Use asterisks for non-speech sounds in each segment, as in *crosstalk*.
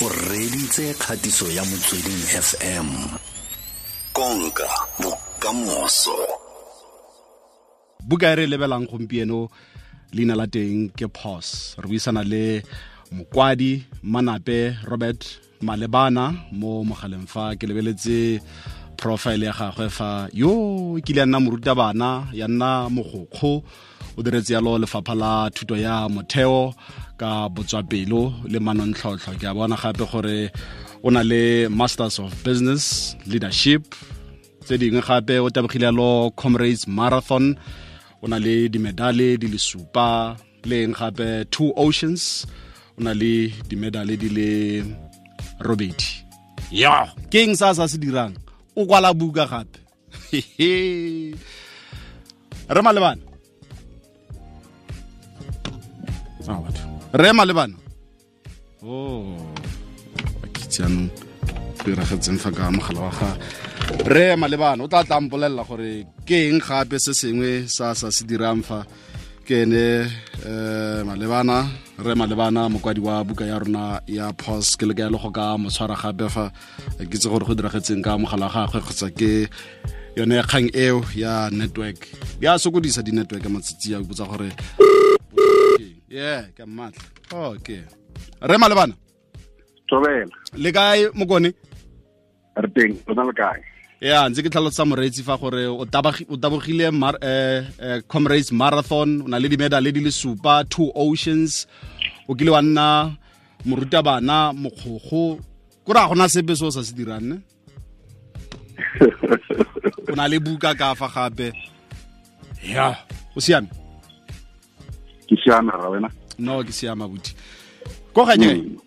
o reditse kgatiso ya motsweding fm konka bokamoso. Buka e re lebelang gompieno leina la teng ke pos re buisana le mokwadi manape robert malebana mo mogaleng fa ke lebeletse profile ya gagwe fa. Yo kile ya nna morutabana ya nna mogokgo o diretse yalo lefapha la thuto ya motheo ka botswapelo le manontlhotlho. Ke a bona gape gore o na le masters of business leadership. Tse dingwe gape o tabogile yalo comrades marathon. O na le dimedale di le supa le eng gape two oceans. O na le dimedale di le robedi. Ya ke eng sa sa se dirang? O kwala buka gape. *laughs* Re malebana Batho. re malebana oh. Bakitse yanong diragetseng fa ka mogala wa ga re malebana o tla tla mpolelela gore ke eng gape se sengwe sa sa se dirang fa ke ene um malebana. Re malebana mokwadi wa buka ya rona ya pos ke le ka le go ka motshwara gape fa ke itse gore go diragetseng ka mogala wa gagwe kgotsa ke yone kgang eo ya network. Di a sokodisa di-network matsatsi a botsa gore yeah ke mmatla. Okay. Re malebana. Tobela le kae mokone re teng lona le kae? Ya ntse ke tlhalotsa moreetsi fa gore o tabogile mar, eh, eh, comrades marathon o na le dimedale di le supa two oceans. O kile wa nna morutabana mokgogo ko ra gona sepe se o sa se dirang ne? *laughs* O na le buka ka fa gape. Ya o siame ke siame ra wena no ke siama buti ko ganye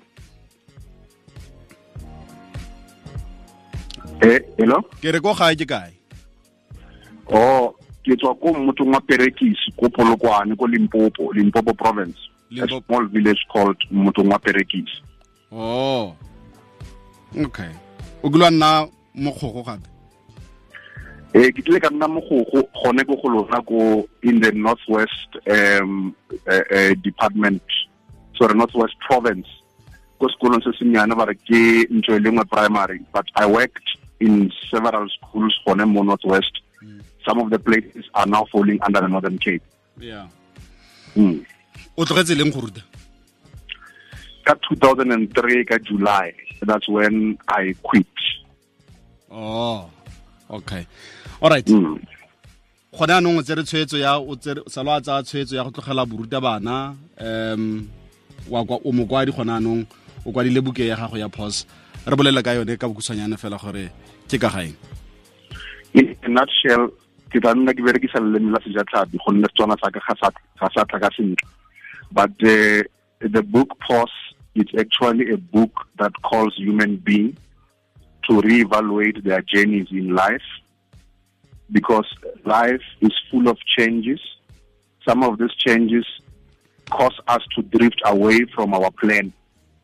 e hello? Ke re ko gae ke kae? O ke tswa ko motsong wa perekisi ko polokwane ko limpopo limpopo province. A small village called motsong wa perekisi. Oh. Okay. O wa nna mokgogo gape e ke tlile ka nna mogogo gone ko go lona in the northwest um uh, uh, department sorry northwest province. Ko sekolong se senyane ba re ke ntho e lengwe primary but i worked in several schools gone mo northwest. Some of the places are now falling under the northern cape. Yeah. Mm. o tlogetse leng go ruta? Ka 2003 ka july that's when i quit. Oh okay. Alright mm. gone anong o tsere tshwetso ya o tsere salo a tsaya tshwetso ya go tlogela borutabana um wa kwa o mokwadi gone anong o kwadile buke ya gago ya pause. Re bolela ka yone ka fela gore ke ka gaeng. In a nutshell ke tla nna ke berekisa leleme la sejatlhapi gonne tsona sa ka ga sa- sentle. But the, the book pause it's actually a book that calls human being to reevaluate their journeys in life because life is full of changes some of these changes cause us to drift away from our plan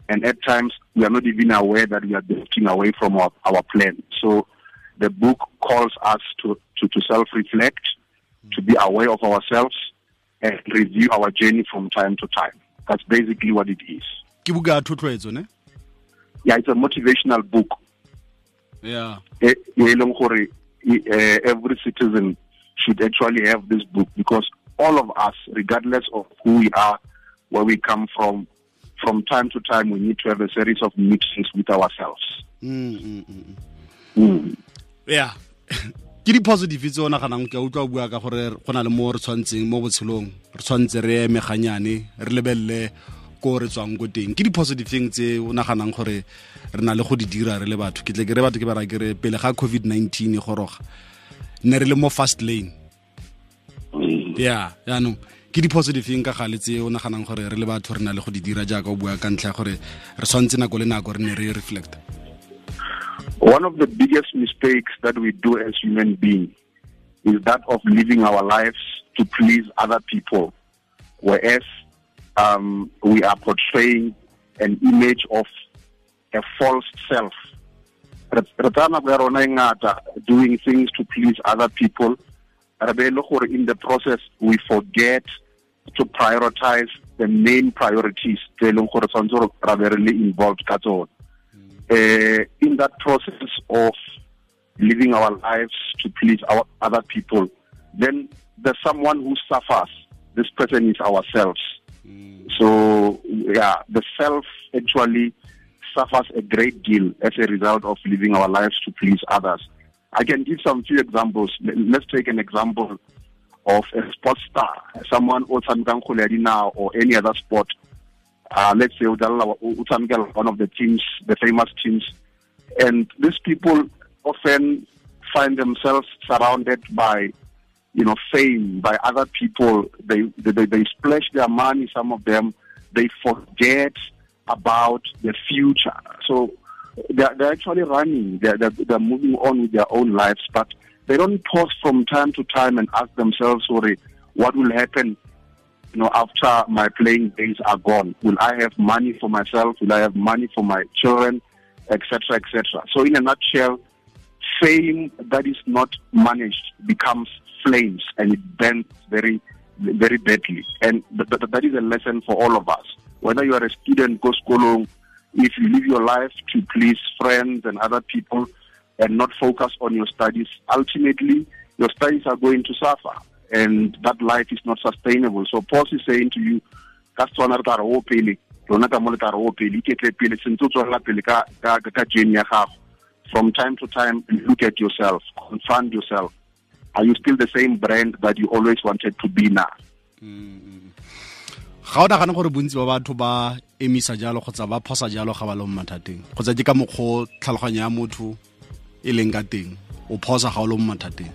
and at times we are not even aware that we are drifting away from our, our plan so the book calls us to, to, to self-reflect, to be aware of ourselves, and review our journey from time to time. That's basically what it is. ke buka ya thotloetso ne Yeah, it's a motivational book. Yeah e leng gore, every citizen should actually have this book because all of us, regardless of who we are, where we come from, from time to time we need to have a series of meetings with ourselves. mm, mm, mm, mm. Mm. yeah *laughs* ke di-positive tse o naganang ke a utlwa bua ka gore go na le mo re tshwantseng mo botshelong re tshwantse re eme ganyane re lebelele ko re tswang ko teng. Ke tse o naganang gore re na le go di dira re le batho. Ke tle ke re batho ke bara ke re pele ga covid-19 e goroga ne re le mo fast lane. Mm. Yeah yaanong ke ka gale tse o naganang gore re le batho re na le go di dira jaaka o bua ka ntlha ya gore re tshwantse nako le nako re ne re reflecta One of the biggest mistakes that we do as human beings is that of living our lives to please other people, whereas um, we are portraying an image of a false self. Doing things to please other people. In the process we forget to prioritize the main priorities e uh, in that process of living our lives to please our other people, then there's someone who suffers. This person is ourselves. Mm. So yeah, the self actually suffers a great deal as a result of living our lives to please others. I can give some few examples. Let's take an example of a sports star, someone who now or any other sport. Uh, let's say one of the teams, the famous teams, and these people often find themselves surrounded by, you know, fame by other people. They they, they splash their money. Some of them they forget about the future. So they're, they're actually running. They're, they're, they're moving on with their own lives, but they don't pause from time to time and ask themselves, sorry, what will happen you know, after my playing days are gone? Will I have money for myself? Will I have money for my children? Etc. Etc. So, in a nutshell, fame that is not managed becomes flames and it burns very, very badly. And th- th- that is a lesson for all of us. Whether you are a student, go school, if you live your life to please friends and other people and not focus on your studies, ultimately your studies are going to suffer and that life is not sustainable. So Pause is saying to you, rona ka re o pele iketle pele sentse o tswelela pele ka ya gago from time to time look at yourself confront yourself are you still the same brand that you always wanted to be now mm -hmm. ga o nagane gore bontsi ba batho ba emisa jalo kgotsa ba phosa jalo ga ba le mo mathateng kgotsa ke ka mokgwa tlhaloganyo ya motho e leng ka teng o phosa ga o le mo mathateng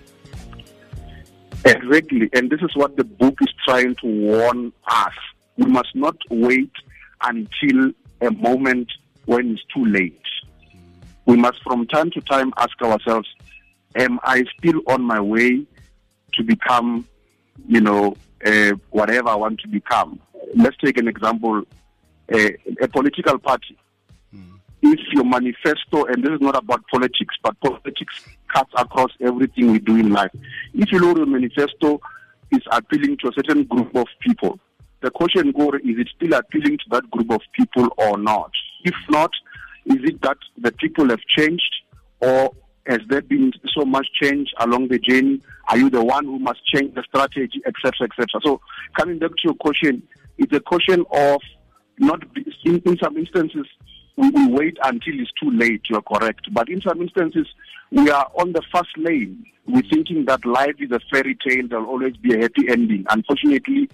Exactly, and this is what the book is trying to warn us. We must not wait until a moment when it's too late. We must, from time to time, ask ourselves, Am I still on my way to become, you know, uh, whatever I want to become? let's take an example, a, a political party. Mm. If your manifesto, and this is not about politics, but politics cuts across everything we do in life. If you at your manifesto is appealing to a certain group of people, the question goes, is it still appealing to that group of people or not? If not, is it that the people have changed or has there been so much change along the journey? Are you the one who must change the strategy, etc., etc.? So, coming back to your question, it's a question of not in, in some instances we will wait until it's too late. You're correct, but in some instances we are on the first lane. We're thinking that life is a fairy tale. There'll always be a happy ending. Unfortunately,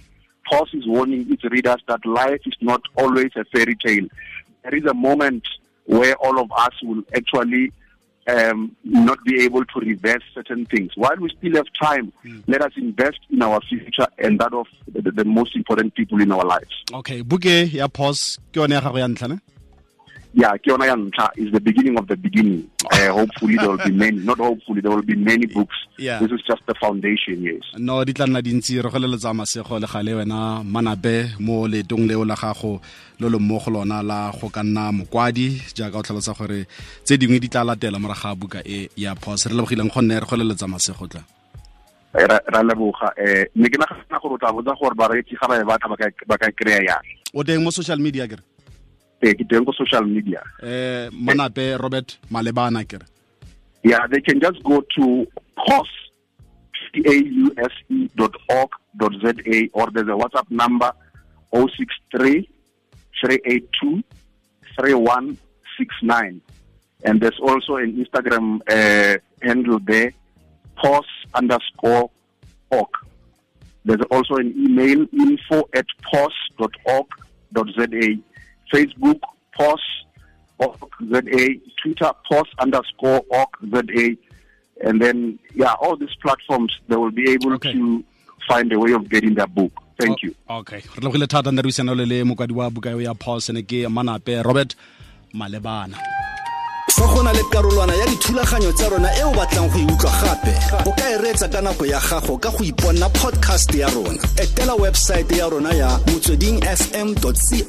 Pause is warning its readers that life is not always a fairy tale. There is a moment where all of us will actually um, not be able to reverse certain things. While we still have time, mm. let us invest in our future and that of the, the, most important people in our lives. Okay, buke ya pause ke yone ya gago ya ntlha yeah, Kiona Yanta is the beginning of the beginning. Uh, *laughs* hopefully there will be many, not hopefully there will be many books. Yeah. This is just the foundation, yes. No, di tla nna dintsi re go leletsa masego le gale wena manape mo letong leo la gago lo mo lona la go ka nna mokwadi jaaka o tlhalosa gore tse dingwe di tla latela moraga buka e ya pause re lebogileng go nne re go leletsa masego tla ra leboga um ne ke nagana gore o tla botsa gore bareetsi ga ba e batla ba ka kry-a yang o teng mo social media kere eh ke teng ko social media. Eh manape robert malebana kere. Yeah they can just go to pause p-a-u-s-e dot org dot z-a or there's a whatsapp number 063 382 3169 and there's also an instagram uh, handle there pause underscore org. There's also an email info at pause dot org dot za Facebook, PAUSE, ZA, Twitter, PAUSE underscore org ZA. And then, yeah, all these platforms, they will be able okay. to find a way of getting their book. Thank you. Okay. Re lebogile thata re buisana le mokwadi wa buka ya PAUSE ne ke manape Robert Malebana. Fa go na le karolwana ya dithulaganyo tsa rona e o batlang go e utlwa gape o ka e reetsa ka nako ya gago ka go iponna podcast ya rona. Etela ya rona ya motsweding fm co za